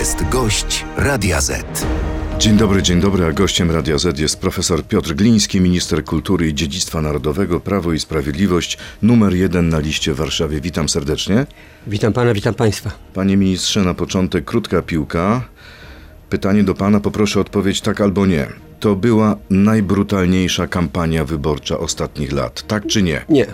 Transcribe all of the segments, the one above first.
jest gość Radia Z. Dzień dobry, dzień dobry, a gościem Radia Z jest profesor Piotr Gliński, minister kultury i dziedzictwa narodowego, Prawo i Sprawiedliwość, numer jeden na liście w Warszawie. Witam serdecznie. Witam pana, witam państwa. Panie ministrze, na początek krótka piłka. Pytanie do pana, poproszę o odpowiedź tak albo nie. To była najbrutalniejsza kampania wyborcza ostatnich lat, tak czy nie? Nie.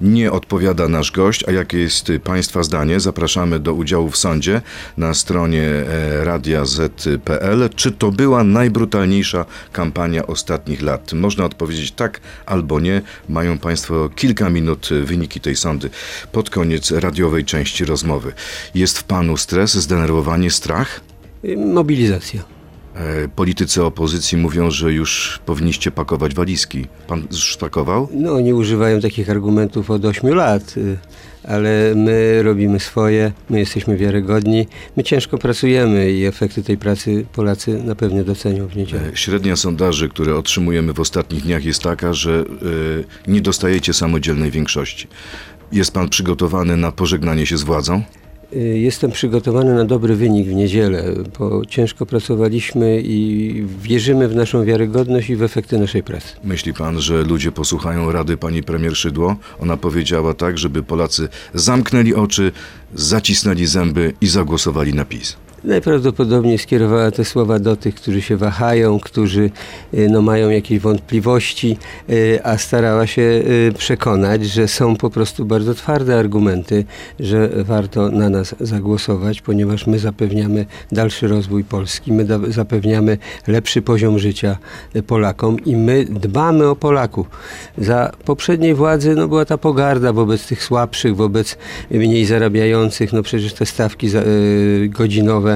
Nie odpowiada nasz gość, a jakie jest y, Państwa zdanie? Zapraszamy do udziału w sądzie na stronie e, radia z.pl. Czy to była najbrutalniejsza kampania ostatnich lat? Można odpowiedzieć tak albo nie. Mają Państwo kilka minut y, wyniki tej sądy pod koniec radiowej części rozmowy. Jest w Panu stres, zdenerwowanie, strach? Mobilizacja. E, Politycy opozycji mówią, że już powinniście pakować walizki. Pan już spakował? No, oni używają takich argumentów od 8 lat, y, ale my robimy swoje, my jesteśmy wiarygodni, my ciężko pracujemy i efekty tej pracy Polacy na pewno docenią w niedzielę. E, Średnia sondaży, które otrzymujemy w ostatnich dniach jest taka, że e, nie dostajecie samodzielnej większości. Jest pan przygotowany na pożegnanie się z władzą? Y, Jestem przygotowany na dobry wynik w niedzielę, bo ciężko pracowaliśmy i wierzymy w naszą wiarygodność i w efekty naszej pracy. Myśli pan, że ludzie posłuchają rady pani premier Szydło? Ona powiedziała tak, żeby Polacy zamknęli oczy, zacisnęli zęby i zagłosowali na PiS. Najprawdopodobniej skierowała te słowa do tych, którzy się wahają, którzy y, no, mają jakieś wątpliwości, y, a starała się y, przekonać, że są po prostu bardzo twarde argumenty, że warto na nas zagłosować, ponieważ my zapewniamy dalszy rozwój Polski, my zapewniamy lepszy poziom życia Polakom i my dbamy o Polaków. Za poprzedniej władzy no, była ta pogarda wobec tych słabszych, wobec mniej zarabiających, no przecież te stawki godzinowe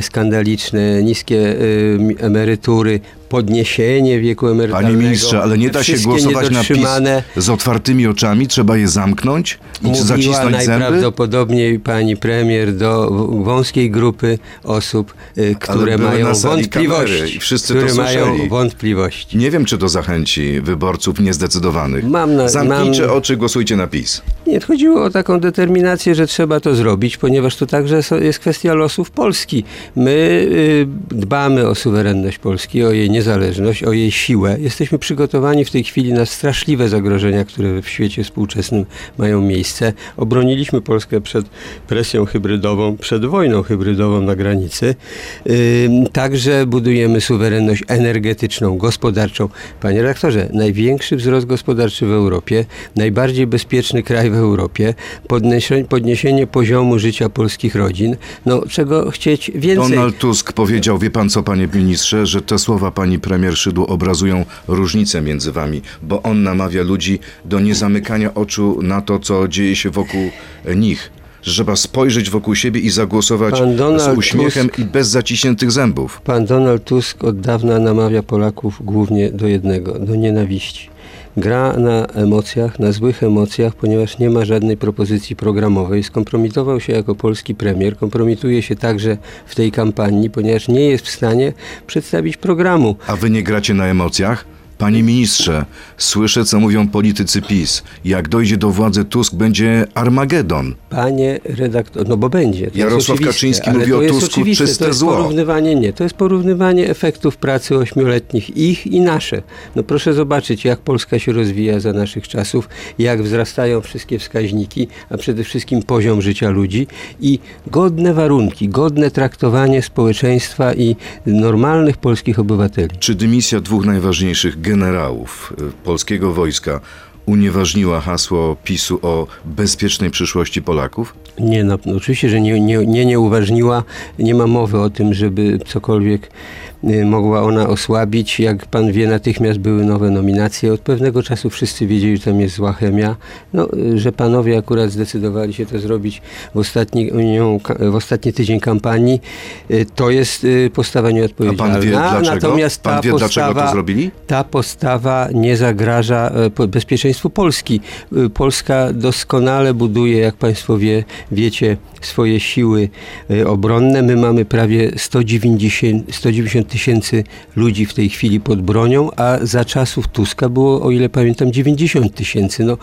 skandaliczne, niskie y, emerytury, podniesienie wieku emerytalnego. Panie ministrze, ale nie da się głosować na PiS z otwartymi oczami, trzeba je zamknąć i Mówiła zacisnąć zęby? najprawdopodobniej pani premier do wąskiej grupy osób, y, które mają kamery wątpliwości. które mają wątpliwości. Nie wiem, czy to zachęci wyborców niezdecydowanych. Mam na- Zamknijcie mam- oczy, głosujcie na PiS. Nie, chodziło o taką determinację, że trzeba to zrobić, ponieważ to także jest kwestia losów Polski. My y, dbamy o suwerenność Polski, o jej niezależność, o jej siłę. Jesteśmy przygotowani w tej chwili na straszliwe zagrożenia, które w świecie współczesnym mają miejsce. Obroniliśmy Polskę przed presją hybrydową, przed wojną hybrydową na granicy. Także budujemy suwerenność energetyczną, gospodarczą. Panie redaktorze, największy wzrost gospodarczy w Europie, najbardziej bezpieczny kraj w Europie, podniesienie, podniesienie poziomu życia polskich rodzin. No, czego chcieć więcej? Donald Tusk powiedział, wie pan co, panie ministrze, że te słowa pani premier Szydło obrazują różnicę między wami, bo on namawia ludzi do niezamykania oczu na to, co dzieje się wokół nich. Że trzeba spojrzeć wokół siebie i zagłosować z uśmiechem Tusk- i bez zaciśniętych zębów. Pan Donald Tusk od dawna namawia Polaków głównie do jednego, do nienawiści. Gra na emocjach, na złych emocjach, ponieważ nie ma żadnej propozycji programowej. Skompromitował się jako polski premier, kompromituje się także w tej kampanii, ponieważ nie jest w stanie przedstawić programu. A wy nie gracie na emocjach? Panie ministrze, słyszę, co mówią politycy PiS. Jak dojdzie do władzy Tusk, będzie Armagedon. Panie redaktor, no bo będzie. To Jarosław Kaczyński mówi o Tusku oczywiste, czyste to jest zło. porównywanie, nie, to jest porównywanie efektów pracy ośmioletnich, ich i nasze. No proszę zobaczyć, jak Polska się rozwija za naszych czasów, jak wzrastają wszystkie wskaźniki, a przede wszystkim poziom życia ludzi i godne warunki, godne traktowanie społeczeństwa i normalnych polskich obywateli. Czy dymisja dwóch najważniejszych generałów y, polskiego wojska unieważniła hasło PiSu o bezpiecznej przyszłości Polaków? Nie, no, oczywiście, że nie, nie, nie, nie uważniła. Nie ma mowy o tym, żeby cokolwiek mogła ona osłabić. Jak pan wie, natychmiast były nowe nominacje. Od pewnego czasu wszyscy wiedzieli, że tam jest zła chemia. No, y, że panowie akurat zdecydowali się to zrobić w ostatni, w ostatni tydzień kampanii, y, to jest y, postawa A nieodpowiedzialna. pan wie dlaczego? Natomiast Pan ta wie, dlaczego postawa, to zrobili? ta postawa nie zagraża e, bezpieczeństwu Polski. Y, Polska doskonale buduje, jak Państwo wie, wiecie, swoje siły y, obronne. My mamy prawie 190 190 tysięcy ludzi w tej chwili pod bronią, a za czasów Tuska było, o ile pamiętam, 90 tysięcy. No,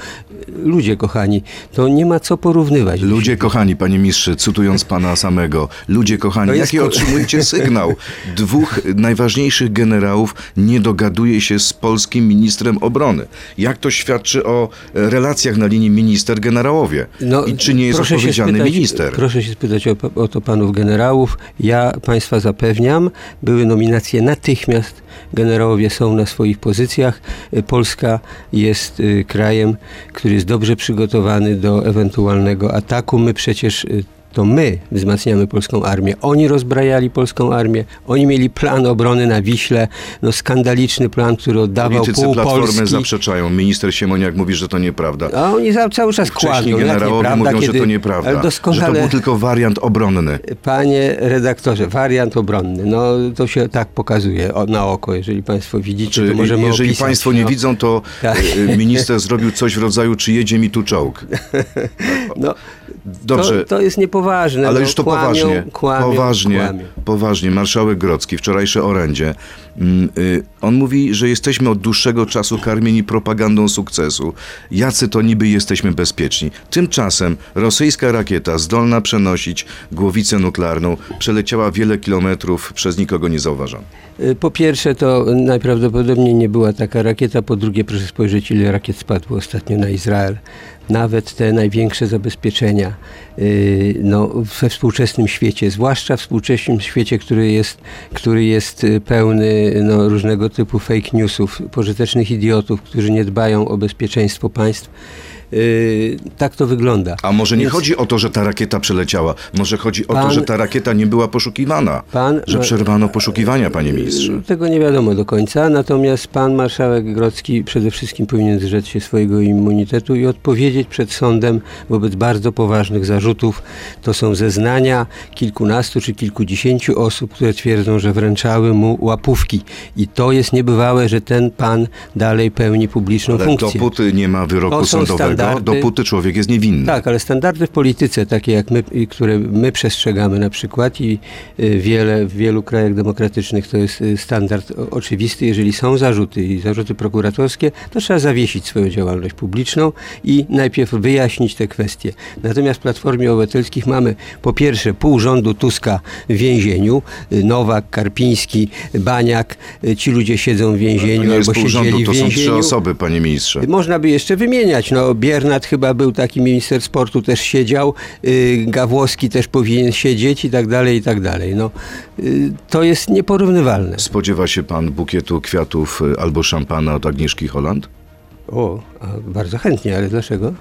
ludzie kochani, to nie ma co porównywać. Ludzie kochani, panie mistrze, cytując pana samego, ludzie kochani, jest jaki otrzymujecie sygnał? Dwóch najważniejszych generałów nie dogaduje się z polskim ministrem obrony. Jak to świadczy o relacjach na linii minister-generałowie? I czy nie jest No, odpowiedzialny spytać- minister? Proszę się spytać o, o to panów generałów. Ja państwa zapewniam, były nominacje natychmiast. Generałowie są na swoich pozycjach. Y, Polska jest y, krajem, który jest dobrze przygotowany do ewentualnego ataku. My przecież y, to my wzmacniamy polską armię. Oni rozbrajali polską armię. Oni mieli plan obrony na Wiśle. No skandaliczny plan, który oddawał Politycy pół Platformy Polski. zaprzeczają. Minister Siemoniak mówi, że to nieprawda. A oni cały czas Wcześniej. Jak generałowie nieprawda, mówią, że kiedy- to nieprawda. Ale Że to doskonale, był tylko wariant obronny. Panie redaktorze, wariant obronny, no to się tak pokazuje na oko, jeżeli Państwo widzicie, Czy to możemy jeżeli opisać, państwo nie no. widzą, to Tak. e, minister zrobił coś w rodzaju, czy jedzie mi tu czołg. No, Dobrze. To, to jest niepoważne. Ale no, już to kłamią, poważnie, Kłamią, poważnie, Kłamią. poważnie. Marszałek Grodzki, wczorajsze orędzie, mm, y, on mówi, że jesteśmy od dłuższego czasu karmieni propagandą sukcesu. Jacy to niby jesteśmy bezpieczni. Tymczasem rosyjska rakieta zdolna przenosić głowicę nuklearną przeleciała wiele kilometrów przez nikogo nie zauważoną. Y, Po pierwsze, to najprawdopodobniej nie była taka rakieta. Po drugie, proszę spojrzeć, ile rakiet spadło ostatnio na Izrael. Nawet te największe zabezpieczenia y, no, we współczesnym świecie, zwłaszcza w współczesnym świecie, który jest, który jest y, pełny no, różnego typu fake newsów, pożytecznych idiotów, którzy nie dbają o bezpieczeństwo państw. Y, tak to wygląda. A może nie Więc- chodzi o to, że ta rakieta przeleciała, może chodzi o to, Pan- że ta rakieta nie była poszukiwana, Pan- że przerwano poszukiwania, panie ministrze. Tego nie wiadomo do końca, natomiast pan marszałek Grodzki przede wszystkim powinien zrzec się swojego immunitetu i odpowiedzieć przed sądem wobec bardzo poważnych zarzutów. To są zeznania kilkunastu czy kilkudziesięciu osób, które twierdzą, że wręczały mu łapówki. I to jest niebywałe, że ten pan dalej pełni publiczną Ale funkcję. dopóty nie ma wyroku sądowego, standardy. dopóty człowiek jest niewinny. Tak, ale standardy w polityce, takie jak my, które my przestrzegamy na przykład i y, wiele, w wielu krajach demokratycznych to jest y, standard oczywisty. Jeżeli są zarzuty i zarzuty prokuratorskie, to trzeba zawiesić swoją działalność publiczną i najpierw wyjaśnić te kwestie. Natomiast w Platformie Obywatelskich mamy po pierwsze pół rządu Tuska w więzieniu, y, Nowak, Karpiński, Baniak, ci ludzie siedzą w To więzieniu albo siedzieli rządu, to w są więzieniu. trzy osoby, panie ministrze. Można by jeszcze wymieniać. No, Biernat chyba był taki minister sportu, też siedział. Y, Gawłowski też powinien siedzieć i tak dalej, i tak dalej. No, y, to jest nieporównywalne. Spodziewa się pan bukietu kwiatów y, albo szampana od Agnieszki Holland? O, bardzo chętnie, ale dlaczego?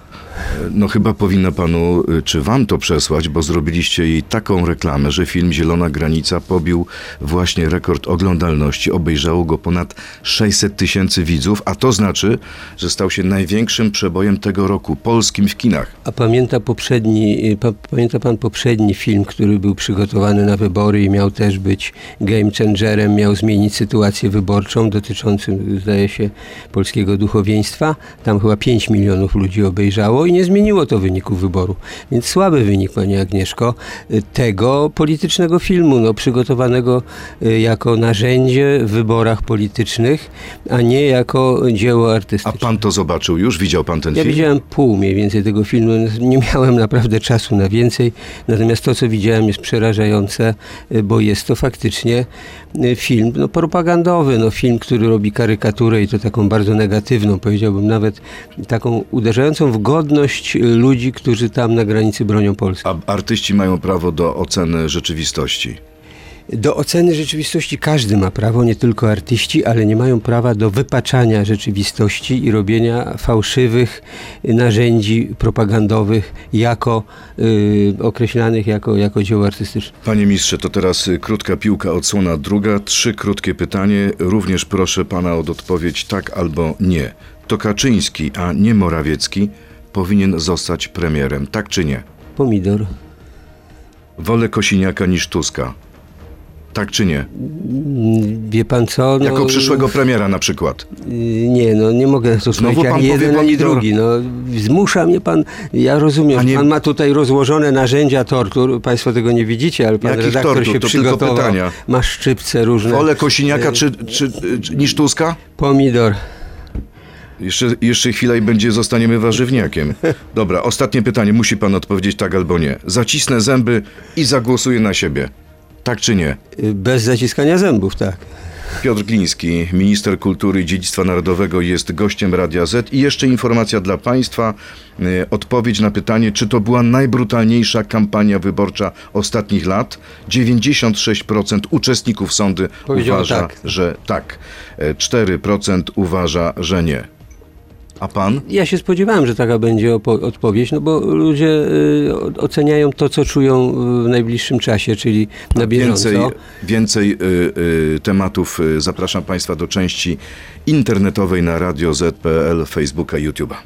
No chyba powinno panu, y, czy wam to przesłać, bo zrobiliście jej taką reklamę, że film Zielona Granica pobił właśnie rekord oglądalności. Obejrzało go ponad 600 tysięcy widzów, a to znaczy, że stał się największym przebojem tego roku, polskim w kinach. A pamięta poprzedni, y, pa, pamięta pan poprzedni film, który był przygotowany na wybory i miał też być game changerem, miał zmienić sytuację wyborczą dotyczącym, zdaje się, polskiego duchowieństwa. Tam chyba 5 milionów ludzi obejrzało i nie zmieniło to wyników wyboru. Więc słaby wynik, pani Agnieszko, y, tego politycznego filmu, no, przygotowanego y, jako narzędzie w wyborach politycznych, a nie jako dzieło A artystyczne. pan to zobaczył już? Widział pan ten Ja film? widziałem pół mniej więcej tego filmu, nie miałem naprawdę czasu na więcej, natomiast to, co widziałem jest przerażające, y, bo jest to faktycznie film no, propagandowy, no, film, który robi karykaturę i to taką bardzo negatywną, powiedziałbym nawet taką uderzającą w godność ludzi, którzy tam na granicy bronią Polski. A artyści mają prawo do oceny rzeczywistości. Do oceny rzeczywistości każdy ma prawo, nie tylko artyści, ale nie mają prawa do wypaczania rzeczywistości i robienia fałszywych narzędzi propagandowych jako y, określanych jako, jako dzieło artystyczne. Panie ministrze, to teraz krótka piłka, odsłona druga. Trzy krótkie pytanie. Również proszę pana o odpowiedź tak albo nie. To Kaczyński, a nie Morawiecki powinien zostać premierem, tak czy nie? Pomidor. Wolę Kosiniaka niż Tuska. Tak czy nie? Wie pan co? No, Jako przyszłego premiera na przykład. y, Nie, no nie mogę pan ani jeden, ani drugi. No, zmusza mnie pan, ja rozumiem, nie- pan ma tutaj rozłożone narzędzia tortur, państwo tego nie widzicie, ale pan Jakich redaktor tortur? się To tylko przygotował, pytania. ma szczypce różne. Wolę Kosiniaka czy, czy, czy niż Tuska? Pomidor. Jeszcze, jeszcze chwila i będzie zostaniemy warzywniakiem. Dobra, ostatnie pytanie. Musi pan odpowiedzieć tak albo nie. Zacisnę zęby i zagłosuję na siebie. Tak czy nie? Y, Bez zaciskania zębów, tak. Piotr Gliński, minister kultury i dziedzictwa narodowego, jest gościem Radia Z. I jeszcze informacja dla Państwa. y, Odpowiedź na pytanie, czy to była najbrutalniejsza kampania wyborcza ostatnich lat. 96% uczestników sądy uważa, tak. że tak. E, 4% uważa, że nie. A pan? Ja się spodziewałem, że taka będzie odpowiedź, no bo ludzie y, oceniają to, co czują w najbliższym czasie, czyli na bieżąco. Więcej, więcej y, y, tematów y, zapraszam Państwa do części internetowej na Radio Z.pl, Facebooka, YouTube'a.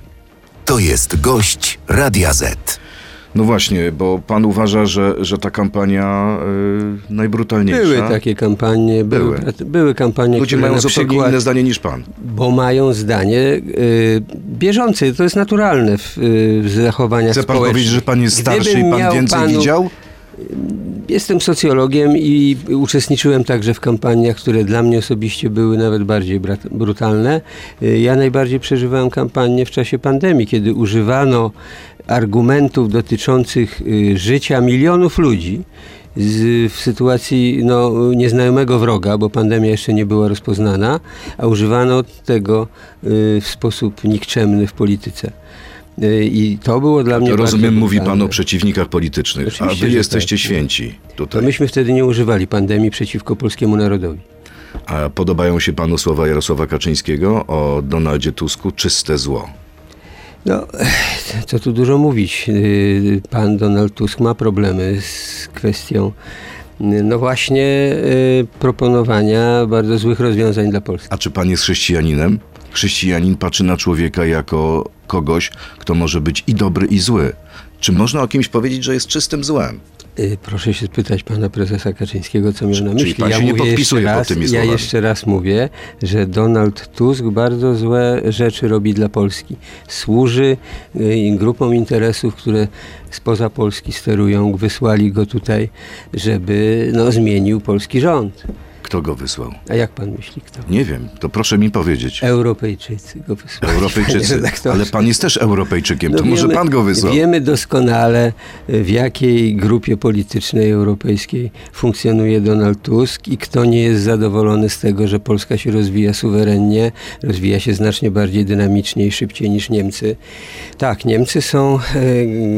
To jest gość Radia Z. No właśnie, bo pan uważa, że, że ta kampania y, najbrutalniejsza. Były takie kampanie, były, Były. były kampanie, Ludzie które mają zupełnie przykład, inne zdanie niż pan. bo mają zdanie y, bieżące, to jest naturalne w, y, w zachowaniach Chce pan powiedzieć, że pan jest starszy Gdybym i pan więcej panu- widział? Jestem socjologiem i uczestniczyłem także w kampaniach, które dla mnie osobiście były nawet bardziej brutalne. Y, Ja najbardziej przeżywałem kampanię w czasie pandemii, kiedy używano argumentów dotyczących y, życia milionów ludzi z, w sytuacji no, nieznajomego wroga, bo pandemia jeszcze nie była rozpoznana, a używano tego y, w sposób nikczemny w polityce. Y, I to było dla mnie Rozumiem, mówi pan o przeciwnikach politycznych, a Oczywiście, wy że jesteście tak. święci To tutaj. myśmy wtedy nie używali pandemii przeciwko polskiemu narodowi. A podobają się panu słowa Jarosława Kaczyńskiego o Donaldzie Tusku? Czyste zło. No, co tu dużo mówić. Yy, Pan Donald Tusk ma problemy z kwestią, yy, no właśnie, yy, proponowania bardzo złych rozwiązań dla Polski. A czy pan jest chrześcijaninem? Chrześcijanin patrzy na człowieka jako kogoś, kto może być i dobry, i zły. Czy można o kimś powiedzieć, że jest czystym złem? Yy, Proszę się spytać pana prezesa Kaczyńskiego, co miał na czyli myśli. pan się nie podpisuje jeszcze pod raz, tymi Ja słowami? jeszcze raz mówię, że Donald Tusk bardzo złe rzeczy robi dla Polski. Służy yy, grupom interesów, które spoza Polski sterują, wysłali go tutaj, żeby no, zmienił polski rząd. Kto go wysłał? A jak pan myśli, kto? Nie wiem, to proszę mi powiedzieć. Europejczycy go wysłali. Europejczycy. Ale pan jest też Europejczykiem, No to może wiemy- pan go wysłał. Wiemy doskonale, w jakiej grupie politycznej europejskiej funkcjonuje Donald Tusk i kto nie jest zadowolony z tego, że Polska się rozwija suwerennie, rozwija się znacznie bardziej dynamicznie i szybciej niż Niemcy. Tak, Niemcy są e,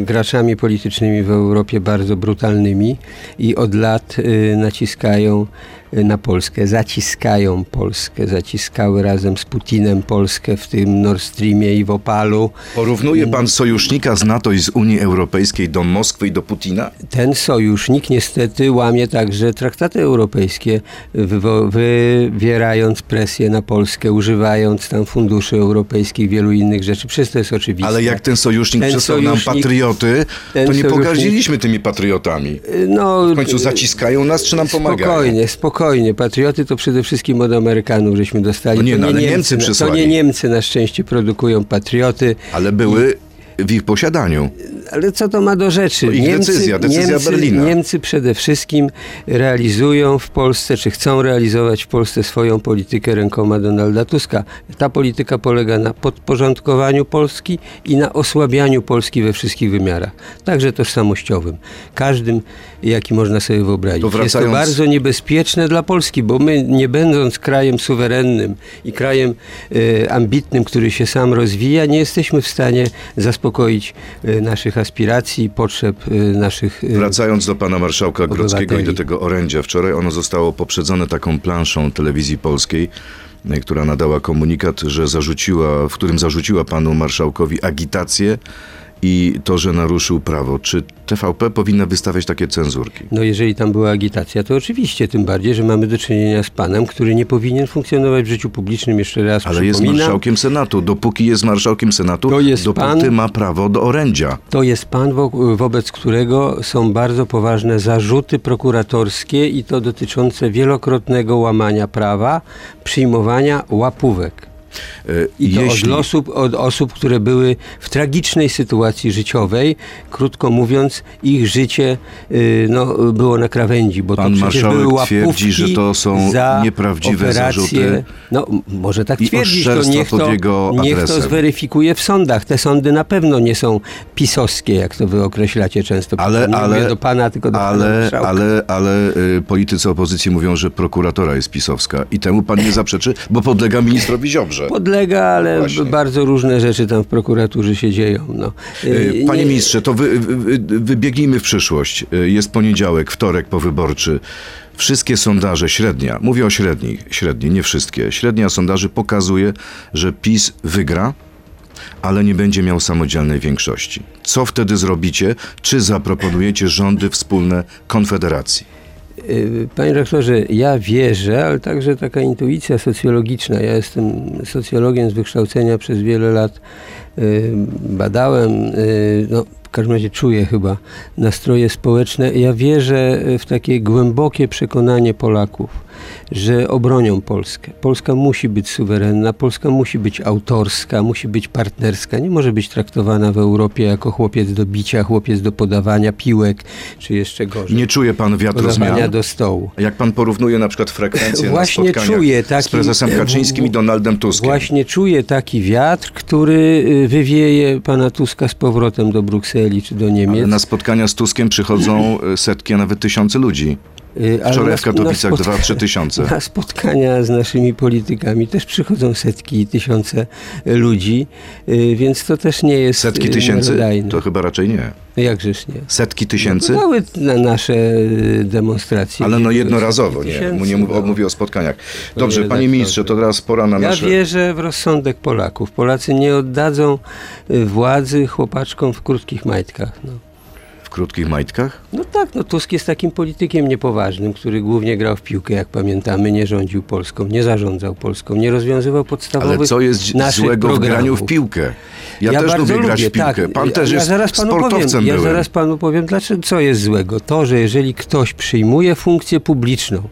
graczami politycznymi w Europie bardzo brutalnymi i od lat e, naciskają na Polskę, zaciskają Polskę, zaciskały razem z Putinem Polskę w tym Nord Streamie i w Opalu. Porównuje pan sojusznika z NATO i z Unii Europejskiej do Moskwy i do Putina? Ten sojusznik niestety łamie także traktaty europejskie, wywierając presję na Polskę, używając tam funduszy europejskich, wielu innych rzeczy. Przecież to jest oczywiste. Ale jak ten sojusznik Ten przesłał nam sojusznik- patrioty, to nie sojusznik- pogardziliśmy tymi patriotami. no, W końcu zaciskają nas, czy nam pomagają? Spokojnie, spokojnie. Patrioty to przede wszystkim od Amerykanów żeśmy dostali. No nie, to no ale Niemcy na- To przysłali. nie Niemcy na szczęście produkują patrioty. Ale były w ich posiadaniu. Ale co to ma do rzeczy? To ich decyzja, decyzja Niemcy, Berlina. Niemcy przede wszystkim realizują w Polsce, czy chcą realizować w Polsce swoją politykę rękoma Donalda Tuska. Ta polityka polega na podporządkowaniu Polski i na osłabianiu Polski we wszystkich wymiarach, także tożsamościowym. Każdym, jaki można sobie wyobrazić. To Jest to wracając- bardzo niebezpieczne dla Polski, bo my, nie będąc krajem suwerennym i krajem e, ambitnym, który się sam rozwija, nie jesteśmy w stanie zaspokoić e, naszych aspiracji, potrzeb e, naszych. e, Wracając do pana marszałka Grodzkiego i do tego orędzia. Wczoraj ono zostało poprzedzone taką planszą telewizji polskiej, y, która nadała komunikat, że zarzuciła, w którym zarzuciła panu marszałkowi agitację i to, że naruszył prawo. Czy TVP powinna wystawiać takie cenzurki? No jeżeli tam była agitacja, to oczywiście, tym bardziej, że mamy do czynienia z panem, który nie powinien funkcjonować w życiu publicznym, jeszcze raz Ale jest marszałkiem Senatu. Dopóki jest marszałkiem Senatu, To jest dopóty pan- ma prawo do orędzia. To jest pan, wo- wobec którego są bardzo poważne zarzuty prokuratorskie i to dotyczące wielokrotnego łamania prawa, przyjmowania łapówek. E, I to Jeśli... od, osób, od osób, które były w tragicznej sytuacji życiowej. Krótko mówiąc, ich życie y, no, było na krawędzi, bo Pan to przecież marszałek były łapówki twierdzi, że to są za nieprawdziwe operacje. zarzuty. No, może tak twierdzić, to niech to, niech to zweryfikuje w sądach. Te sądy na pewno nie są pisowskie, jak to wy określacie często. Ale, nie ale, mówię do pana, tylko do pana ale, marszałka. ale, ale y, politycy opozycji mówią, że prokuratora jest pisowska i temu pan nie zaprzeczy, bo podlega ministrowi Ziobrze. Podlega, ale Właśnie. bardzo różne rzeczy tam w prokuraturze się dzieją. No. Y, Panie Nie- ministrze, to wy, wy, wy- wybiegnijmy w przyszłość. Y, Jest poniedziałek, wtorek powyborczy. Wszystkie sondaże, średnia, mówię o średnich, średniej, nie wszystkie, średnia sondaży pokazuje, że PiS wygra, ale nie będzie miał samodzielnej większości. Co wtedy zrobicie? Czy zaproponujecie rządy wspólne Konfederacji? Y, Panie rektorze, ja wierzę, ale także taka intuicja socjologiczna. Ja jestem socjologiem z wykształcenia przez wiele lat. y, Badałem, y, no, w każdym razie czuję chyba nastroje społeczne. Ja wierzę w takie głębokie przekonanie Polaków, że obronią Polskę. Polska musi być suwerenna, Polska musi być autorska, musi być partnerska. Nie może być traktowana w Europie jako chłopiec do bicia, chłopiec do podawania piłek, czy jeszcze gorzej. Nie czuje pan wiatru zmian? do stołu. Jak pan porównuje na przykład frekwencję Właśnie na czuję z taki- prezesem Kaczyńskim i Donaldem Tuskiem? Właśnie czuję taki wiatr, który y, wywieje pana Tuska z powrotem do Brukseli czy do Niemiec. Ale na spotkania z Tuskiem przychodzą e, setki, a nawet tysiące ludzi. Y, Wczoraj na w Katowicach spotka- 2-3 tysiące. Na spotkania z naszymi politykami też przychodzą setki i tysiące ludzi, y, więc to też nie jest Setki y, tysięcy? To chyba raczej nie. Jakżeż nie. Setki tysięcy? Były na nasze demonstracje. Ale no jednorazowo, nie. nie mów, no. mówię o spotkaniach. Panie Dobrze, panie redaktorze. ministrze, to teraz pora na Ja nasze... wierzę w rozsądek Polaków. Polacy nie oddadzą władzy chłopaczkom w krótkich majtkach. No. W krótkich majtkach? no tak, no Tusk jest takim politykiem niepoważnym, który głównie grał w piłkę, jak pamiętamy, nie rządził Polską, nie zarządzał Polską, nie rozwiązywał podstawowych Ale co jest naszych złego w programów. graniu w piłkę? Ja, też bardzo lubię grać w piłkę. Tak. Pan ja, też ja jest zaraz panu sportowcem powiem, Ja zaraz panu powiem, dlaczego, co jest złego. To, że jeżeli ktoś przyjmuje funkcję publiczną,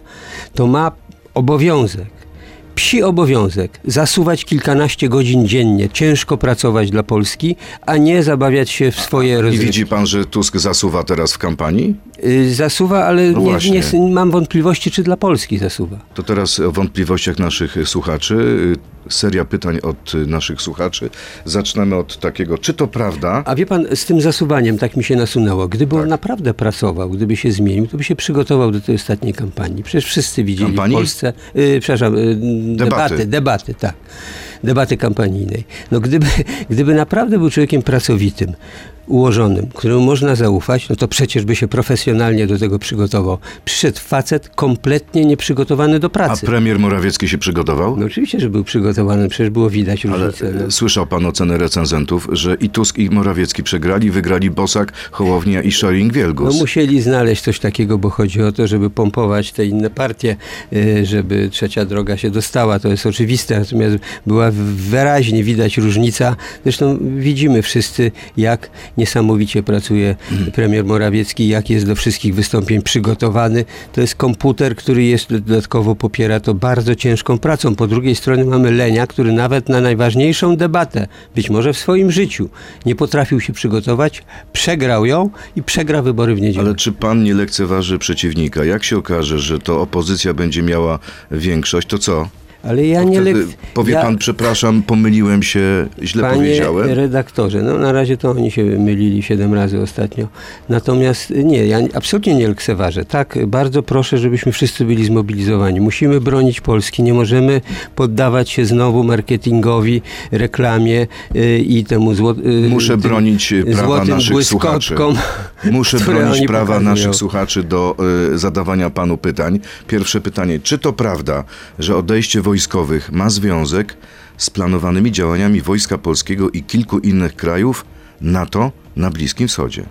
to ma obowiązek, psi obowiązek, zasuwać kilkanaście godzin dziennie, ciężko pracować dla Polski, a nie zabawiać się w swoje I rozrywki. widzi pan, że Tusk zasuwa teraz w kampanii? Y, Zasuwa, ale No nie, nie, mam wątpliwości, czy dla Polski zasuwa. To teraz o wątpliwościach naszych słuchaczy. Seria pytań od naszych słuchaczy. Zaczynamy od takiego, czy to prawda? A wie pan, z tym zasuwaniem tak mi się nasunęło. Gdyby Tak. on naprawdę pracował, gdyby się zmienił, to by się przygotował do tej ostatniej kampanii. Przecież wszyscy widzieli Kampanii? w Polsce, y, przepraszam, y, Debaty. debaty, debaty, tak. Debaty kampanijnej. No gdyby, gdyby naprawdę był człowiekiem pracowitym, ułożonym, któremu można zaufać, no to przecież by się profesjonalnie do tego przygotował. Przyszedł facet kompletnie nieprzygotowany do A pracy. premier Morawiecki się przygotował? No oczywiście, że był przygotowany, przecież było widać Ale różnicę. no. e, słyszał pan ocenę recenzentów, że i Tusk i Morawiecki przegrali, wygrali Bosak, Hołownia i No Szoring-Wielgus. musieli znaleźć coś takiego, bo chodzi o to, żeby pompować te inne partie, y, żeby trzecia droga się dostała. To jest oczywiste, natomiast była wyraźnie widać różnica. Zresztą widzimy wszyscy, jak niesamowicie pracuje premier Morawiecki, jak jest do wszystkich wystąpień przygotowany. To jest komputer, który jest dodatkowo popiera to bardzo ciężką pracą. Po drugiej stronie mamy Lenia, który nawet na najważniejszą debatę, być może w swoim życiu, nie potrafił się przygotować, przegrał ją i przegra wybory w niedzielę. Ale czy pan nie lekceważy przeciwnika? Jak się okaże, że to opozycja będzie miała większość, to co? Ale ja nie lek... Powie ja... pan, przepraszam, pomyliłem się, źle Panie powiedziałem. redaktorze, no na razie to oni się mylili siedem razy ostatnio. Natomiast nie, ja absolutnie nie lekceważę. Tak, bardzo proszę, żebyśmy wszyscy byli zmobilizowani. Musimy bronić Polski, nie możemy poddawać się znowu marketingowi, reklamie y, i temu zło, y, Muszę bronić y, prawa naszych słuchaczy. Muszę bronić oni prawa pokazują. naszych słuchaczy do y, zadawania panu pytań. Pierwsze pytanie. Czy to prawda, że odejście wojskowych ma związek z planowanymi działaniami Wojska Polskiego i kilku innych krajów NATO na Bliskim Wschodzie?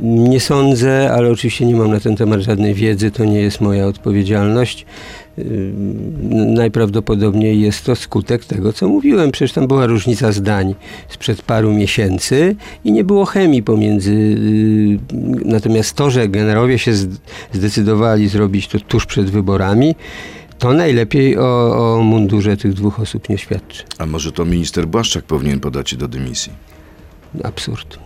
Nie sądzę, ale oczywiście nie mam na ten temat żadnej wiedzy, to nie jest moja odpowiedzialność. Ym, Najprawdopodobniej jest to skutek tego, co mówiłem. Przecież tam była różnica zdań sprzed paru miesięcy i nie było chemii pomiędzy. yy, Natomiast to, że generałowie się zd- zdecydowali zrobić to tuż przed wyborami, to najlepiej o, o mundurze tych dwóch osób nie świadczy. A może to minister Błaszczak powinien podać się do dymisji? Absurd.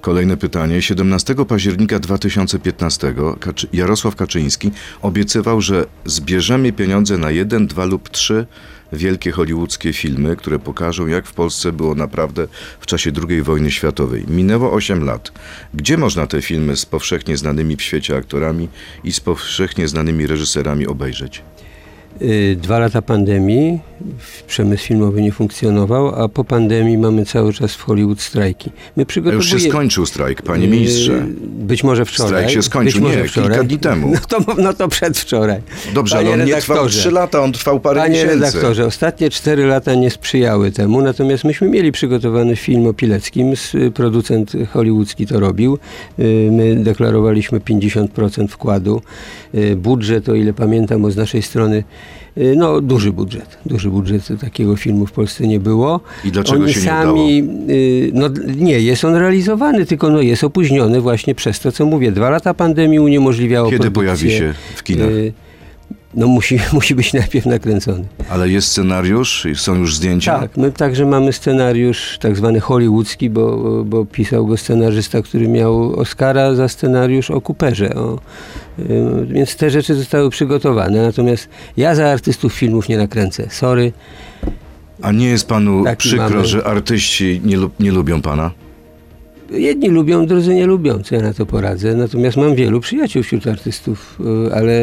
Kolejne pytanie. 17 października 2015 Kaczy- Jarosław Kaczyński obiecywał, że zbierzemy pieniądze na jeden, dwa lub trzy wielkie hollywoodzkie filmy, które pokażą, jak w Polsce było naprawdę w czasie II wojny światowej. Minęło 8 lat. Gdzie można te filmy z powszechnie znanymi w świecie aktorami i z powszechnie znanymi reżyserami obejrzeć? Y, Dwa lata pandemii, przemysł filmowy nie funkcjonował, a po pandemii mamy cały czas w Hollywood strajki. My przygotowujemy... już się skończył strajk, panie ministrze. Y, Być może wczoraj. Strajk się skończył, nie, wczoraj. kilka dni temu. No to, no to przedwczoraj. Dobrze, Panie ale on nie trwał redaktorze. 3 lata, on trwał parę Panie miesięcy. redaktorze, ostatnie cztery lata nie sprzyjały temu, natomiast myśmy mieli przygotowany film o Pileckim, producent hollywoodzki to robił. Y, My deklarowaliśmy 50% wkładu. Y, Budżet, o ile pamiętam, o z naszej strony, no duży budżet. Duży budżet takiego filmu w Polsce nie było. I dlaczego Oni się nie sami, y, no nie, jest on realizowany, tylko no jest opóźniony właśnie przez to, co mówię. Dwa lata pandemii uniemożliwiało Kiedy produkcję. pojawi się w kinach? Y, No musi, musi być najpierw nakręcony. Ale jest scenariusz, są już zdjęcia. Tak, my także mamy scenariusz tak zwany hollywoodzki, bo, bo pisał go scenarzysta, który miał Oscara za scenariusz o Cooperze. O, y, więc te rzeczy zostały przygotowane. Natomiast ja za artystów filmów nie nakręcę. Sorry. A nie jest panu Taki przykro, mamy. że artyści nie, nie lubią pana? Jedni lubią, drudzy nie lubią, co ja na to poradzę. Natomiast mam wielu przyjaciół wśród artystów, y, ale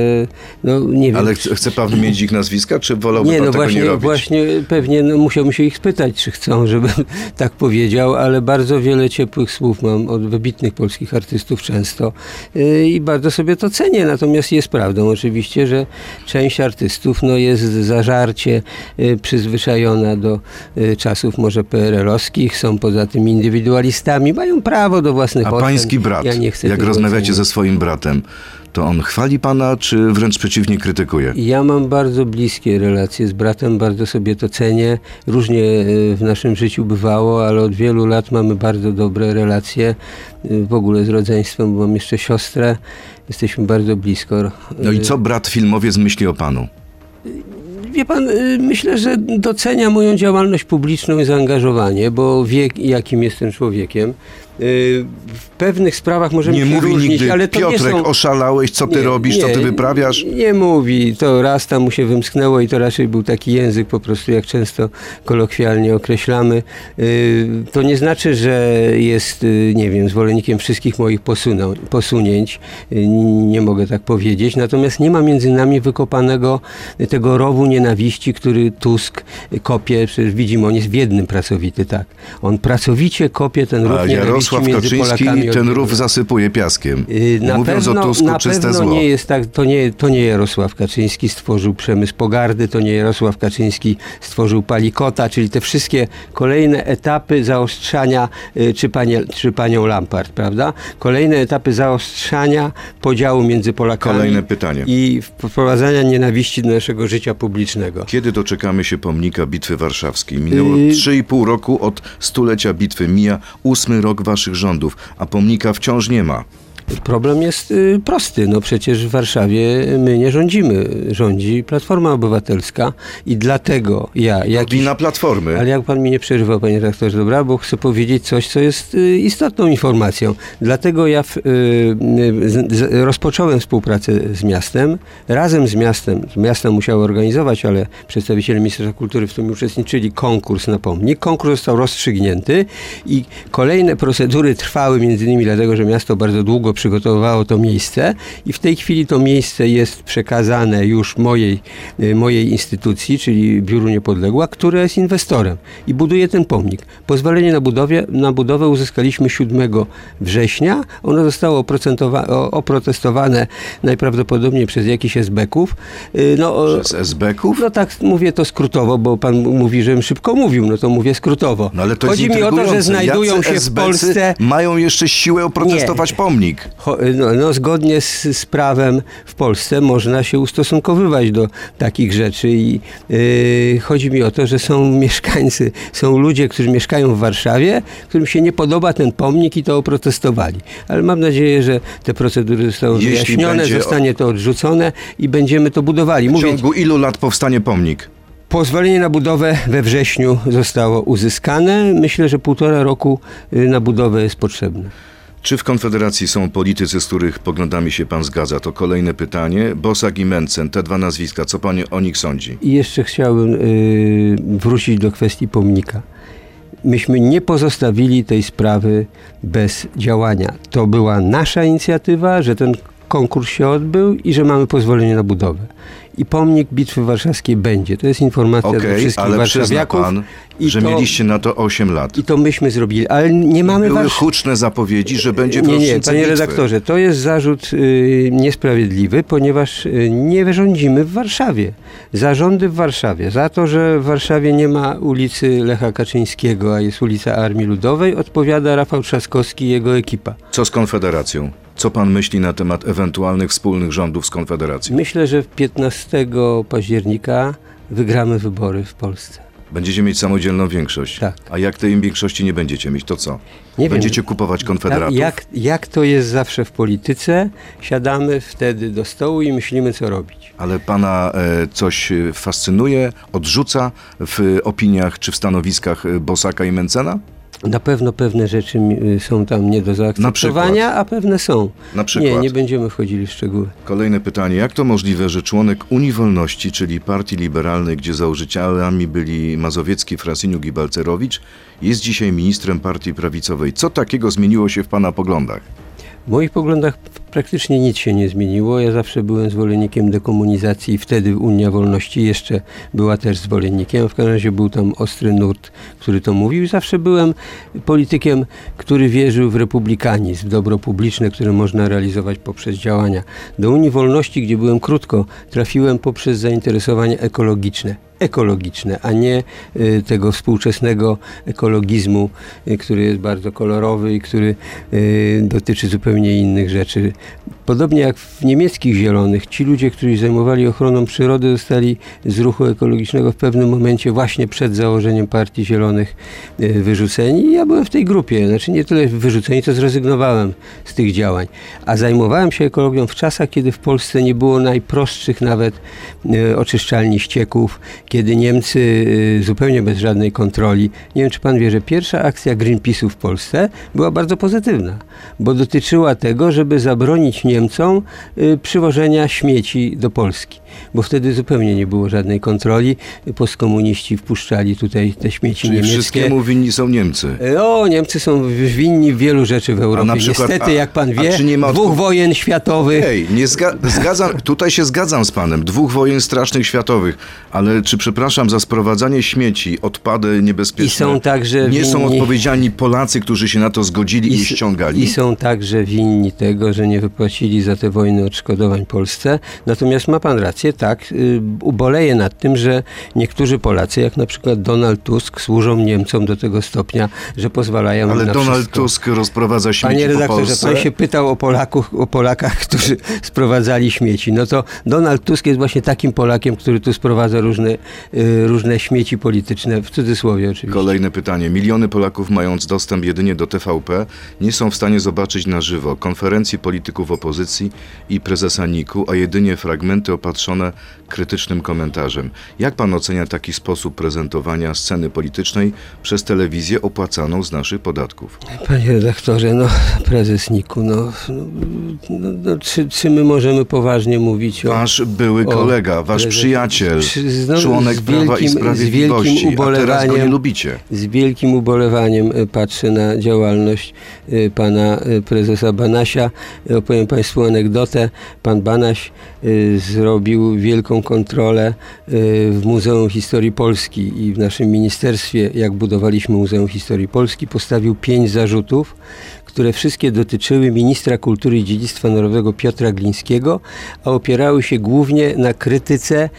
no nie wiem. Ale chce, chce pan mieć ich nazwiska, czy wolałby Nie, pan no tego właśnie, nie robić? właśnie pewnie no, musiałbym się ich spytać, czy chcą, żebym tak powiedział, ale bardzo wiele ciepłych słów mam od wybitnych polskich artystów często yy, i bardzo sobie to cenię. Natomiast jest prawdą oczywiście, że część artystów no, jest zażarcie yy, przyzwyczajona do czasów może PRL-owskich, są poza tym indywidualistami, mają prawo do własnych A ocen. pański brat, ja jak rozmawiacie ze swoim bratem, to on chwali pana, czy wręcz przeciwnie krytykuje? Ja mam bardzo bliskie relacje z bratem, bardzo sobie to cenię. Różnie e, w naszym życiu bywało, ale od wielu lat mamy bardzo dobre relacje e, w ogóle z rodzeństwem, bo mam jeszcze siostrę. Jesteśmy bardzo blisko. No i E, co brat filmowiec myśli o panu? Wie pan, y, myślę, że docenia moją działalność publiczną i zaangażowanie, wie wiek, jakim jestem człowiekiem. Y, W pewnych sprawach możemy Nie się mówi różnić, nigdy, ale to nie Piotrek, są... oszalałeś, co ty Nie, robisz, co nie, ty wyprawiasz? Nie mówi, to raz tam mu się wymsknęło i to raczej był taki język po prostu, jak często kolokwialnie określamy. Y, To nie znaczy, że jest, y, nie wiem, zwolennikiem wszystkich moich posuną, posunięć. Nie mogę tak powiedzieć. Natomiast nie ma między nami wykopanego tego rowu nienawiści, który Tusk kopie. Przecież widzimy, on jest biednym pracowity, tak. On pracowicie kopie ten rów nienawiści Jarosław Kaczyński ten rów zasypuje piaskiem. Yy, Na Mówiąc pewno, o Tusku, na czyste pewno zło. nie jest tak, to nie, to nie Jarosław Kaczyński stworzył przemysł pogardy, to nie Jarosław Kaczyński stworzył palikota, czyli te wszystkie kolejne etapy zaostrzania, y, czy, panie, czy panią Lampart, prawda? Kolejne etapy zaostrzania podziału między Polakami Kolejne pytanie. i wprowadzania nienawiści do naszego życia publicznego. Kiedy doczekamy się pomnika Bitwy Warszawskiej? Minęło Yy. 3,5 roku od stulecia bitwy. Mija ósmy rok waszych rządów, a pomnika wciąż nie ma. Problem jest y, prosty. No przecież w Warszawie my nie rządzimy. Rządzi Platforma Obywatelska i dlatego ja, jakiś, Wina Platformy. Ale jak pan mi nie przerywał, panie redaktorze, dobra, bo chcę powiedzieć coś, co jest y, istotną informacją. Dlatego ja w, y, z, z, rozpocząłem współpracę z miastem. Razem z miastem, miasto musiało organizować, ale przedstawiciele Ministerstwa Kultury w tym uczestniczyli, konkurs na pomnik. Konkurs został rozstrzygnięty i kolejne procedury trwały między innymi dlatego, że miasto bardzo długo przygotowywało to miejsce i w tej chwili to miejsce jest przekazane już mojej, y, mojej instytucji, czyli Biuru Niepodległa, które jest inwestorem i buduje ten pomnik. Pozwolenie na, budowie, na budowę uzyskaliśmy 7 września. Ono zostało oprotestowane najprawdopodobniej przez jakichś SB-ków. Y, No, o- Przez SB-ków? no tak mówię to skrótowo, bo pan mówi, żebym szybko mówił, no to mówię skrótowo. No ale to Chodzi mi o to, że znajdują Jacy się w Polsce mają jeszcze siłę oprotestować pomnik. No, no, zgodnie z, z prawem w Polsce można się ustosunkowywać do takich rzeczy i yy, chodzi mi o to, że są mieszkańcy, są ludzie, którzy mieszkają w Warszawie, którym się nie podoba ten pomnik i to oprotestowali. Ale mam nadzieję, że te procedury zostaną Jeśli wyjaśnione, zostanie to odrzucone i będziemy to budowali. W Mówię, ciągu ilu lat powstanie pomnik? Pozwolenie na budowę we wrześniu zostało uzyskane. Myślę, że półtora roku y, na budowę jest potrzebne. Czy w Konfederacji są politycy, z których poglądami się pan zgadza? To kolejne pytanie. Bosak i Mencen, te dwa nazwiska, co pan o nich sądzi? I jeszcze chciałbym y, wrócić do kwestii pomnika. Myśmy nie pozostawili tej sprawy bez działania. To była nasza inicjatywa, że ten konkurs się odbył i że mamy pozwolenie na budowę. I pomnik Bitwy Warszawskiej będzie. To jest informacja dla Okej, wszystkich warszawiaków. pan, I że to- mieliście na to 8 lat. I to myśmy zrobili, ale nie mamy Były Warsz- huczne zapowiedzi, że będzie Nie, nie, panie bitwy. redaktorze, to jest zarzut y, niesprawiedliwy, ponieważ y, nie rządzimy w Warszawie. Zarządy w Warszawie. Za to, że w Warszawie nie ma ulicy Lecha Kaczyńskiego, a jest ulica Armii Ludowej, odpowiada Rafał Trzaskowski i jego ekipa. Co z Konfederacją? Co pan myśli na temat ewentualnych wspólnych rządów z Konfederacją? Myślę, że 15 października wygramy wybory w Polsce. Będziecie mieć samodzielną większość. Tak. A jak tej większości nie będziecie mieć, to co? Nie będziecie wiem. kupować konfederatów? jak, jak to jest zawsze w polityce, siadamy wtedy do stołu i myślimy, co robić. Ale pana e, coś e, fascynuje, odrzuca w opiniach czy w stanowiskach e, Bosaka i Mencena? Na pewno pewne rzeczy y, są tam nie do zaakceptowania, a pewne są. Na przykład. Nie, nie będziemy wchodzili w szczegóły. Kolejne pytanie. Jak to możliwe, że członek Unii Wolności, czyli Partii Liberalnej, gdzie założycielami byli Mazowiecki, Frasyniuk i Balcerowicz, jest dzisiaj ministrem partii prawicowej? Co takiego zmieniło się w pana poglądach? W moich poglądach praktycznie nic się nie zmieniło. Ja zawsze byłem zwolennikiem dekomunizacji i wtedy Unia Wolności jeszcze była też zwolennikiem. W każdym razie był tam ostry nurt, który to mówił. Zawsze byłem politykiem, który wierzył w republikanizm, dobro publiczne, które można realizować poprzez działania. Do Unii Wolności, gdzie byłem krótko, trafiłem poprzez zainteresowania ekologiczne ekologiczne, a nie y, tego współczesnego ekologizmu, y, który jest bardzo kolorowy i który y, dotyczy zupełnie innych rzeczy. Podobnie jak w niemieckich zielonych, ci ludzie, którzy zajmowali ochroną przyrody, zostali z ruchu ekologicznego w pewnym momencie właśnie przed założeniem Partii Zielonych y, wyrzuceni. Ja byłem w tej grupie, znaczy nie tyle wyrzuceni, to zrezygnowałem z tych działań. A zajmowałem się ekologią w czasach, kiedy w Polsce nie było najprostszych nawet y, oczyszczalni ścieków, kiedy Niemcy y, zupełnie bez żadnej kontroli, nie wiem czy pan wie, że pierwsza akcja Greenpeace'u w Polsce była bardzo pozytywna, bo dotyczyła tego, żeby zabronić Niemcom y, przywożenia śmieci do Polski, bo wtedy zupełnie nie było żadnej kontroli. Postkomuniści wpuszczali tutaj te śmieci Czyli niemieckie. wszystkiemu winni są Niemcy. O, Niemcy są winni wielu rzeczy w Europie. na przykład- Niestety, a- jak pan a wie, ma dwóch wojen światowych. Ej, nie zga- zgadzam, tutaj się zgadzam z panem. Dwóch wojen strasznych światowych, ale czy przepraszam za sprowadzanie śmieci, odpady niebezpieczne? I są także Nie są winni- odpowiedzialni Polacy, którzy się na to zgodzili i, s- ściągali. I są także winni tego, że nie wypłacili za te wojny odszkodowań Polsce. Natomiast ma pan rację, tak, y, uboleję nad tym, że niektórzy Polacy, jak na przykład Donald Tusk, służą Niemcom do tego stopnia, że pozwalają Ale na Donald wszystko. Tusk rozprowadza śmieci Panie po redaktorze, Polsce. pan się pytał o, Polaków, o Polakach, którzy sprowadzali śmieci. No to Donald Tusk jest właśnie takim Polakiem, który tu sprowadza różne, y, różne śmieci polityczne, w cudzysłowie oczywiście. Kolejne pytanie. Miliony Polaków, mając dostęp jedynie do TVP, nie są w stanie zobaczyć na żywo konferencji polityków opozycji i prezesa NIK-u, a jedynie fragmenty opatrzone krytycznym komentarzem. Jak pan ocenia taki sposób prezentowania sceny politycznej przez telewizję opłacaną z naszych podatków? Panie redaktorze, no prezes Niku, no, no, no, no czy, czy my możemy poważnie mówić o... Wasz były kolega, wasz prezesie- przyjaciel, Przy- znowu członek z Prawa i wielkim- z Sprawiedliwości, wielkim a teraz go nie ubolewaniem- lubicie. Z wielkim ubolewaniem e, patrzę na działalność e, pana e, prezesa Banasia. Opowiem Państwu anegdotę. Pan Banaś zrobił wielką kontrolę e, w Muzeum Historii Polski i w naszym ministerstwie, jak budowaliśmy Muzeum Historii Polski, postawił pięć zarzutów, które wszystkie dotyczyły ministra kultury i dziedzictwa narodowego Piotra Glińskiego, a opierały się głównie na krytyce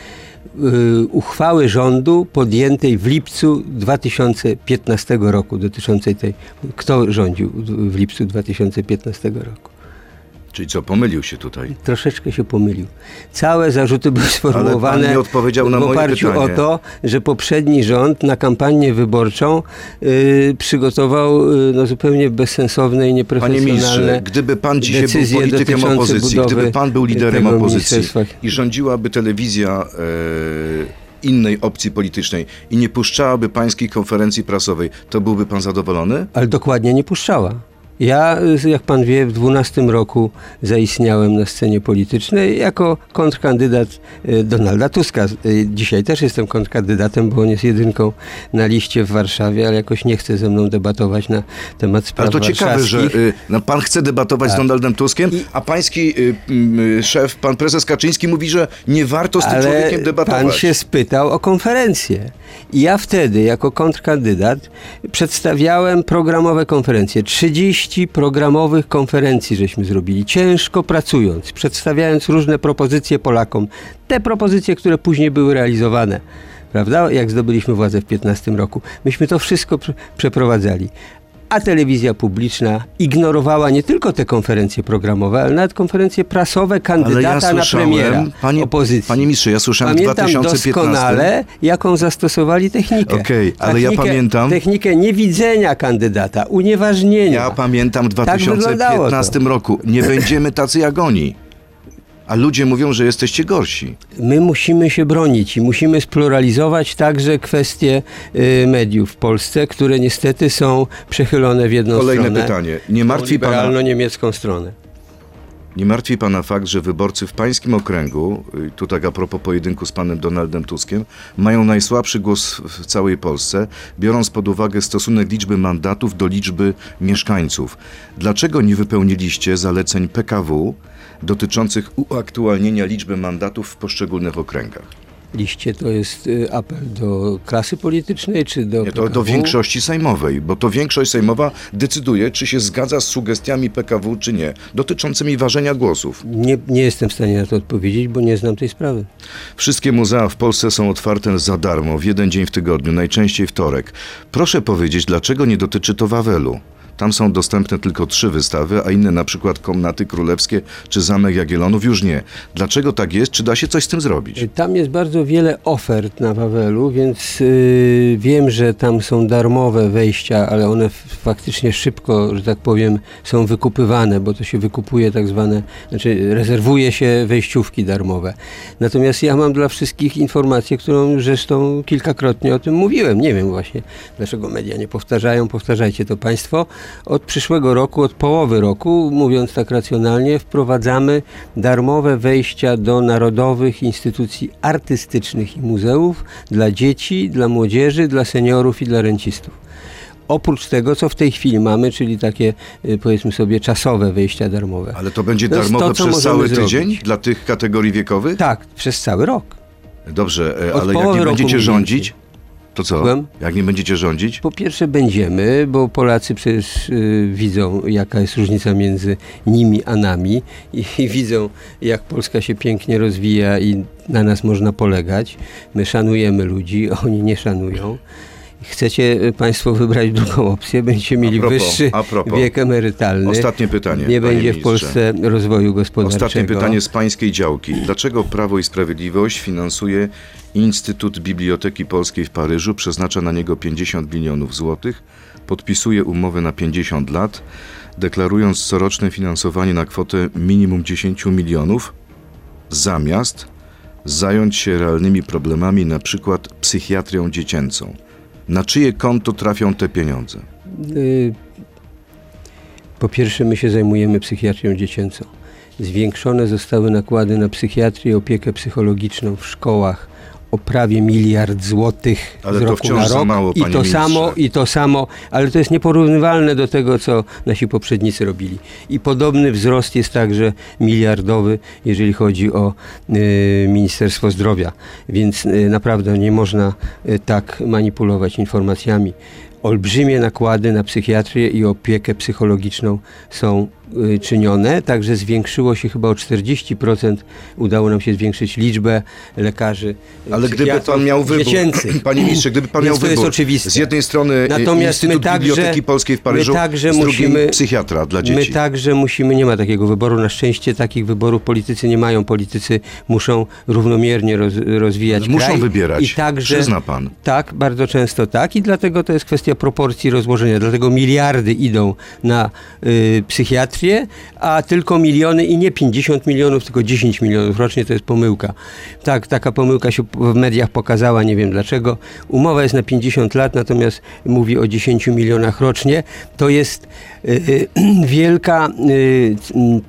y, uchwały rządu podjętej w lipcu 2015 roku dotyczącej tej, kto rządził w lipcu 2015 roku. Czyli co, pomylił się tutaj? Troszeczkę się pomylił. Całe zarzuty były sformułowane nie odpowiedział na w moje oparciu pytanie. o to, że poprzedni rząd na kampanię wyborczą y, przygotował y, no, zupełnie bezsensowne i Panie nieprofesjonalne ministrze, gdyby pan dzisiaj był politykiem opozycji, gdyby pan był liderem opozycji i rządziłaby telewizja e, innej opcji politycznej i nie puszczałaby pańskiej konferencji prasowej, to byłby pan zadowolony? Ale dokładnie nie puszczała. Ja, y, jak pan wie, w 12 roku zaistniałem na scenie politycznej jako kontrkandydat y, Donalda Tuska. Y, Dzisiaj też jestem kontrkandydatem, bo on jest jedynką na liście w Warszawie, ale jakoś nie chce ze mną debatować na temat spraw Ale to ciekawe, że no, pan chce debatować z Donaldem Tuskiem, a pański y, y, szef, pan prezes Kaczyński mówi, że nie warto z tym Ale człowiekiem debatować. pan się spytał o konferencję. I ja wtedy, jako kontrkandydat, przedstawiałem programowe konferencje. 30 programowych konferencji żeśmy zrobili, ciężko pracując, przedstawiając różne propozycje Polakom. Te propozycje, które później były realizowane. Prawda? Jak zdobyliśmy władzę w 15 roku. Myśmy to wszystko prze- przeprowadzali. A telewizja publiczna ignorowała nie tylko te konferencje programowe, ale nawet konferencje prasowe Ale kandydata ja na premiera panie, opozycji. panie ministrze, ja słyszałem w Pamiętam 2015... doskonale, jaką zastosowali technikę. Okej, ale ja Technikę- pamiętam- Technikę niewidzenia kandydata, unieważnienia. Ja pamiętam w Tak wyglądało 2015 to. roku. Nie będziemy tacy jak oni. A ludzie mówią, że jesteście gorsi. My musimy się bronić i musimy spluralizować także kwestie y, mediów w Polsce, które niestety są przechylone w jedną Kolejne stronę. pytanie. Nie martwi, pana, liberalno-niemiecką stronę. nie martwi pana fakt, że wyborcy w pańskim okręgu, y, tu tak a propos pojedynku z panem Donaldem Tuskiem, mają najsłabszy głos w całej Polsce, biorąc pod uwagę stosunek liczby mandatów do liczby mieszkańców. Dlaczego nie wypełniliście zaleceń PKW dotyczących uaktualnienia liczby mandatów w poszczególnych okręgach? Liście to jest y, apel do klasy politycznej, czy do Nie, to do większości sejmowej, bo to większość sejmowa decyduje, czy się zgadza z sugestiami PKW, czy nie, dotyczącymi ważenia głosów. Nie, nie jestem w stanie na to odpowiedzieć, bo nie znam tej sprawy. Wszystkie muzea w Polsce są otwarte za darmo, w jeden dzień w tygodniu, najczęściej wtorek. Proszę powiedzieć, dlaczego nie dotyczy to Wawelu? Tam są dostępne tylko trzy wystawy, a inne na przykład Komnaty Królewskie czy Zamek Jagiellonów już nie. Dlaczego tak jest? Czy da się coś z tym zrobić? Tam jest bardzo wiele ofert na Wawelu, więc y, wiem, że tam są darmowe wejścia, ale one faktycznie szybko, że tak powiem, są wykupywane, bo to się wykupuje tak zwane, znaczy rezerwuje się wejściówki darmowe. Natomiast ja mam dla wszystkich informację, którą zresztą kilkakrotnie o tym mówiłem. Nie wiem właśnie, dlaczego media nie powtarzają. Powtarzajcie to Państwo. Od przyszłego roku, od połowy roku, mówiąc tak racjonalnie, wprowadzamy darmowe wejścia do narodowych instytucji artystycznych i muzeów dla dzieci, dla młodzieży, dla seniorów i dla rencistów. Oprócz tego, co w tej chwili mamy, czyli takie y, powiedzmy sobie czasowe wejścia darmowe. Ale to będzie To darmowe to, przez cały zrobić. tydzień dla tych kategorii wiekowych? Tak, przez cały rok. Dobrze, e, Od ale jak nie będziecie rządzić, to co? Słucham? Jak nie będziecie rządzić? Po pierwsze będziemy, bo Polacy przecież y, widzą, jaka jest różnica między nimi a nami i, i widzą, jak Polska się pięknie rozwija i na nas można polegać. My szanujemy ludzi, oni nie szanują. Chcecie y, Państwo wybrać drugą opcję, będziecie mieli propos, wyższy wiek emerytalny. Ostatnie pytanie, Nie będzie w ministrze. Polsce rozwoju gospodarczego. Ostatnie pytanie z pańskiej działki. Dlaczego Prawo i Sprawiedliwość finansuje Instytut Biblioteki Polskiej w Paryżu, przeznacza na niego 50 milionów złotych, podpisuje umowę na 50 lat, deklarując coroczne finansowanie na kwotę minimum 10 milionów, zamiast zająć się realnymi problemami, na przykład psychiatrią dziecięcą. Na czyje konto trafią te pieniądze? Y, Po pierwsze, my się zajmujemy psychiatrią dziecięcą. Zwiększone zostały nakłady na psychiatrię i opiekę psychologiczną w szkołach o prawie miliard złotych Ale z to roku wciąż na za rok. mało, I to ministrze. samo, i to samo, ale to jest nieporównywalne do tego, co nasi poprzednicy robili. I podobny wzrost jest także miliardowy, jeżeli chodzi o y, Ministerstwo Zdrowia. Więc y, naprawdę nie można y, tak manipulować informacjami. Olbrzymie nakłady na psychiatrię i opiekę psychologiczną są czynione, także zwiększyło się chyba o 40%, udało nam się zwiększyć liczbę lekarzy. y, Ale gdyby pan miał wybór, dziecięcych. panie ministrze, gdyby pan miał wybór, z jednej strony e, Natomiast my Instytut także- Biblioteki Polskiej w Paryżu, także z drugiej musimy- psychiatra dla dzieci. My także musimy, nie ma takiego wyboru, na szczęście takich wyborów politycy nie mają. Politycy muszą równomiernie roz, rozwijać Ale muszą kraj. wybierać, I także, przyzna pan. Tak, bardzo często tak i dlatego to jest kwestia proporcji rozłożenia. Dlatego miliardy idą na y, psychiatrię, a tylko miliony i nie 50 milionów, tylko 10 milionów rocznie to jest pomyłka. Tak, taka pomyłka się w mediach pokazała, nie wiem dlaczego. Umowa jest na 50 lat, natomiast mówi o 10 milionach rocznie. To jest y, y, wielka y, mm,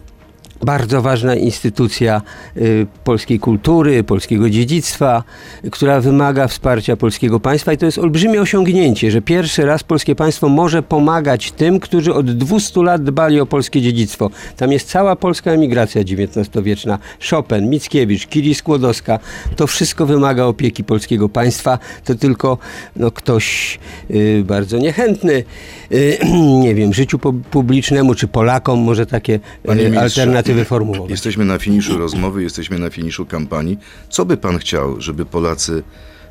bardzo ważna instytucja y, polskiej kultury, polskiego dziedzictwa, która wymaga wsparcia polskiego państwa i to jest olbrzymie osiągnięcie, że pierwszy raz polskie państwo może pomagać tym, którzy od 200 lat dbali o polskie dziedzictwo. Tam jest cała polska emigracja XIX-wieczna, Chopin, Mickiewicz, Kiri Skłodowska. To wszystko wymaga opieki polskiego państwa. To tylko no, ktoś y, bardzo niechętny, y, nie wiem, życiu pu- publicznemu czy Polakom może takie y, ministrze, Jesteśmy na finiszu rozmowy, jesteśmy na finiszu kampanii. Co by pan chciał, żeby Polacy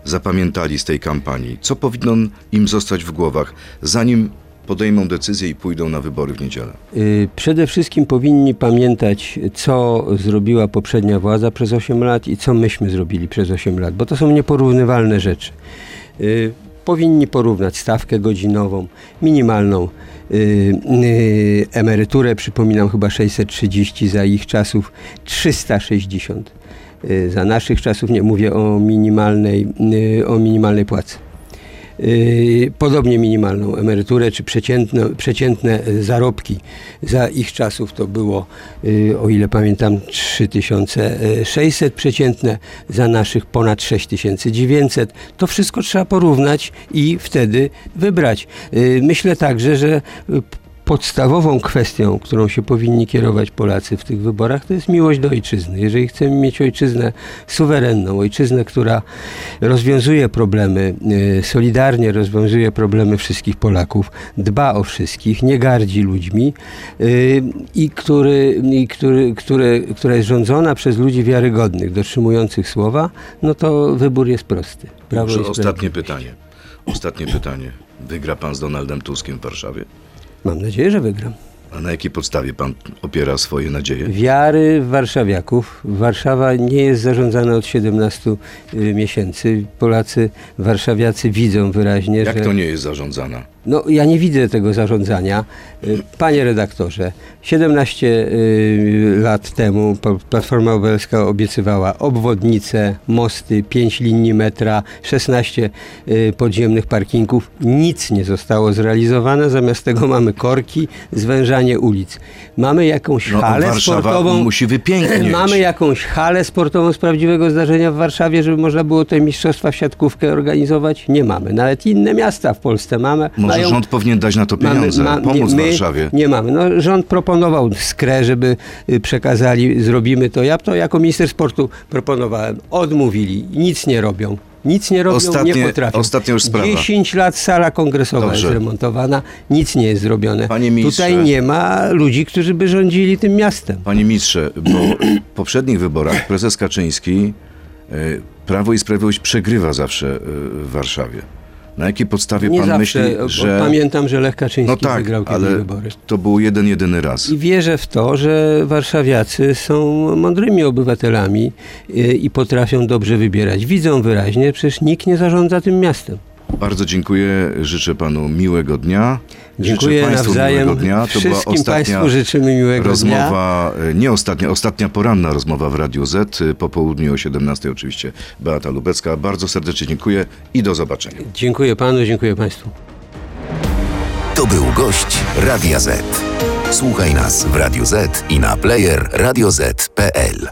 zapamiętali z tej kampanii? Co powinno im zostać w głowach, zanim podejmą decyzję i pójdą na wybory w niedzielę? Y, Przede wszystkim powinni pamiętać, co zrobiła poprzednia władza przez 8 lat i co myśmy zrobili przez 8 lat, bo to są nieporównywalne rzeczy. Y, Powinni porównać stawkę godzinową, minimalną emeryturę, przypominam chyba 630 za ich czasów, 360 y, za naszych czasów, nie mówię o minimalnej, y, o minimalnej płacy. Yy, podobnie minimalną emeryturę, czy przeciętne, przeciętne e, zarobki za ich czasów to było, yy, o ile pamiętam, 3600 przeciętne, za naszych ponad 6900. To wszystko trzeba porównać i wtedy wybrać. Myślę także, że y, podstawową kwestią, którą się powinni kierować Polacy w tych wyborach, to jest miłość do ojczyzny. Jeżeli chcemy mieć ojczyznę suwerenną, ojczyznę, która rozwiązuje problemy, y, solidarnie rozwiązuje problemy wszystkich Polaków, dba o wszystkich, nie gardzi ludźmi y, i, który, i który, które, która jest rządzona przez ludzi wiarygodnych, dotrzymujących słowa, no to wybór jest prosty. Prawo ostatnie pytanie. Ostatnie pytanie. Wygra pan z Donaldem Tuskiem w Warszawie? Mam nadzieję, że wygram. A na jakiej podstawie pan opiera swoje nadzieje? wiary warszawiaków. Warszawa nie jest zarządzana od 17 y, miesięcy. Polacy, warszawiacy widzą wyraźnie, Jak że... to nie jest zarządzana? No, ja nie widzę tego zarządzania. Y, Panie redaktorze, 17 y, lat temu Platforma Obywatelska obiecywała obwodnice, mosty, 5 linii metra, 16 y, podziemnych parkingów. Nic nie zostało zrealizowane. Zamiast tego mamy korki, zwężanie ulic. Mamy jakąś No, halę Warszawa sportową. musi wypięknieć. Mamy jakąś halę sportową z prawdziwego zdarzenia w Warszawie, żeby można było te mistrzostwa w siatkówkę organizować? Nie mamy. Nawet inne miasta w Polsce mamy. Może rząd powinien dać na to pieniądze, ma- pomóc nie, my Warszawie. Nie mamy. No, rząd proponował skrę, żeby y, przekazali, zrobimy to. Ja to jako minister sportu proponowałem. Odmówili. Nic nie robią. Nic nie robią, Ostatnie- nie potrafią. ostatnia już sprawa. 10 lat sala kongresowa Dobrze. jest remontowana, nic nie jest zrobione. Panie ministrze- Tutaj nie ma ludzi, którzy by rządzili tym miastem. Panie ministrze, bo w poprzednich wyborach prezes Kaczyński e, Prawo i Sprawiedliwość przegrywa zawsze e, w Warszawie. Na jakiej podstawie Nie pan zawsze. myśli, że... Pamiętam, że Lech Kaczyński No tak, wygrał kiedyś ale wybory. to był jeden, jedyny raz. I wierzę w to, że warszawiacy są mądrymi obywatelami y, i potrafią dobrze wybierać. Widzą wyraźnie, przecież nikt nie zarządza tym miastem. Bardzo dziękuję, życzę panu miłego dnia. Dziękuję życzę państwu nawzajem. miłego dnia. To była Wszystkim ostatnia Państwu życzymy miłego dnia. rozmowa, e, nie ostatnia, ostatnia poranna rozmowa w Radiu Z. e, Po południu o 17 oczywiście Beata Lubecka. Bardzo serdecznie dziękuję i do zobaczenia. Dziękuję panu, dziękuję państwu. To był gość Radia Z. Słuchaj nas w Radio Z i na player radioz.pl.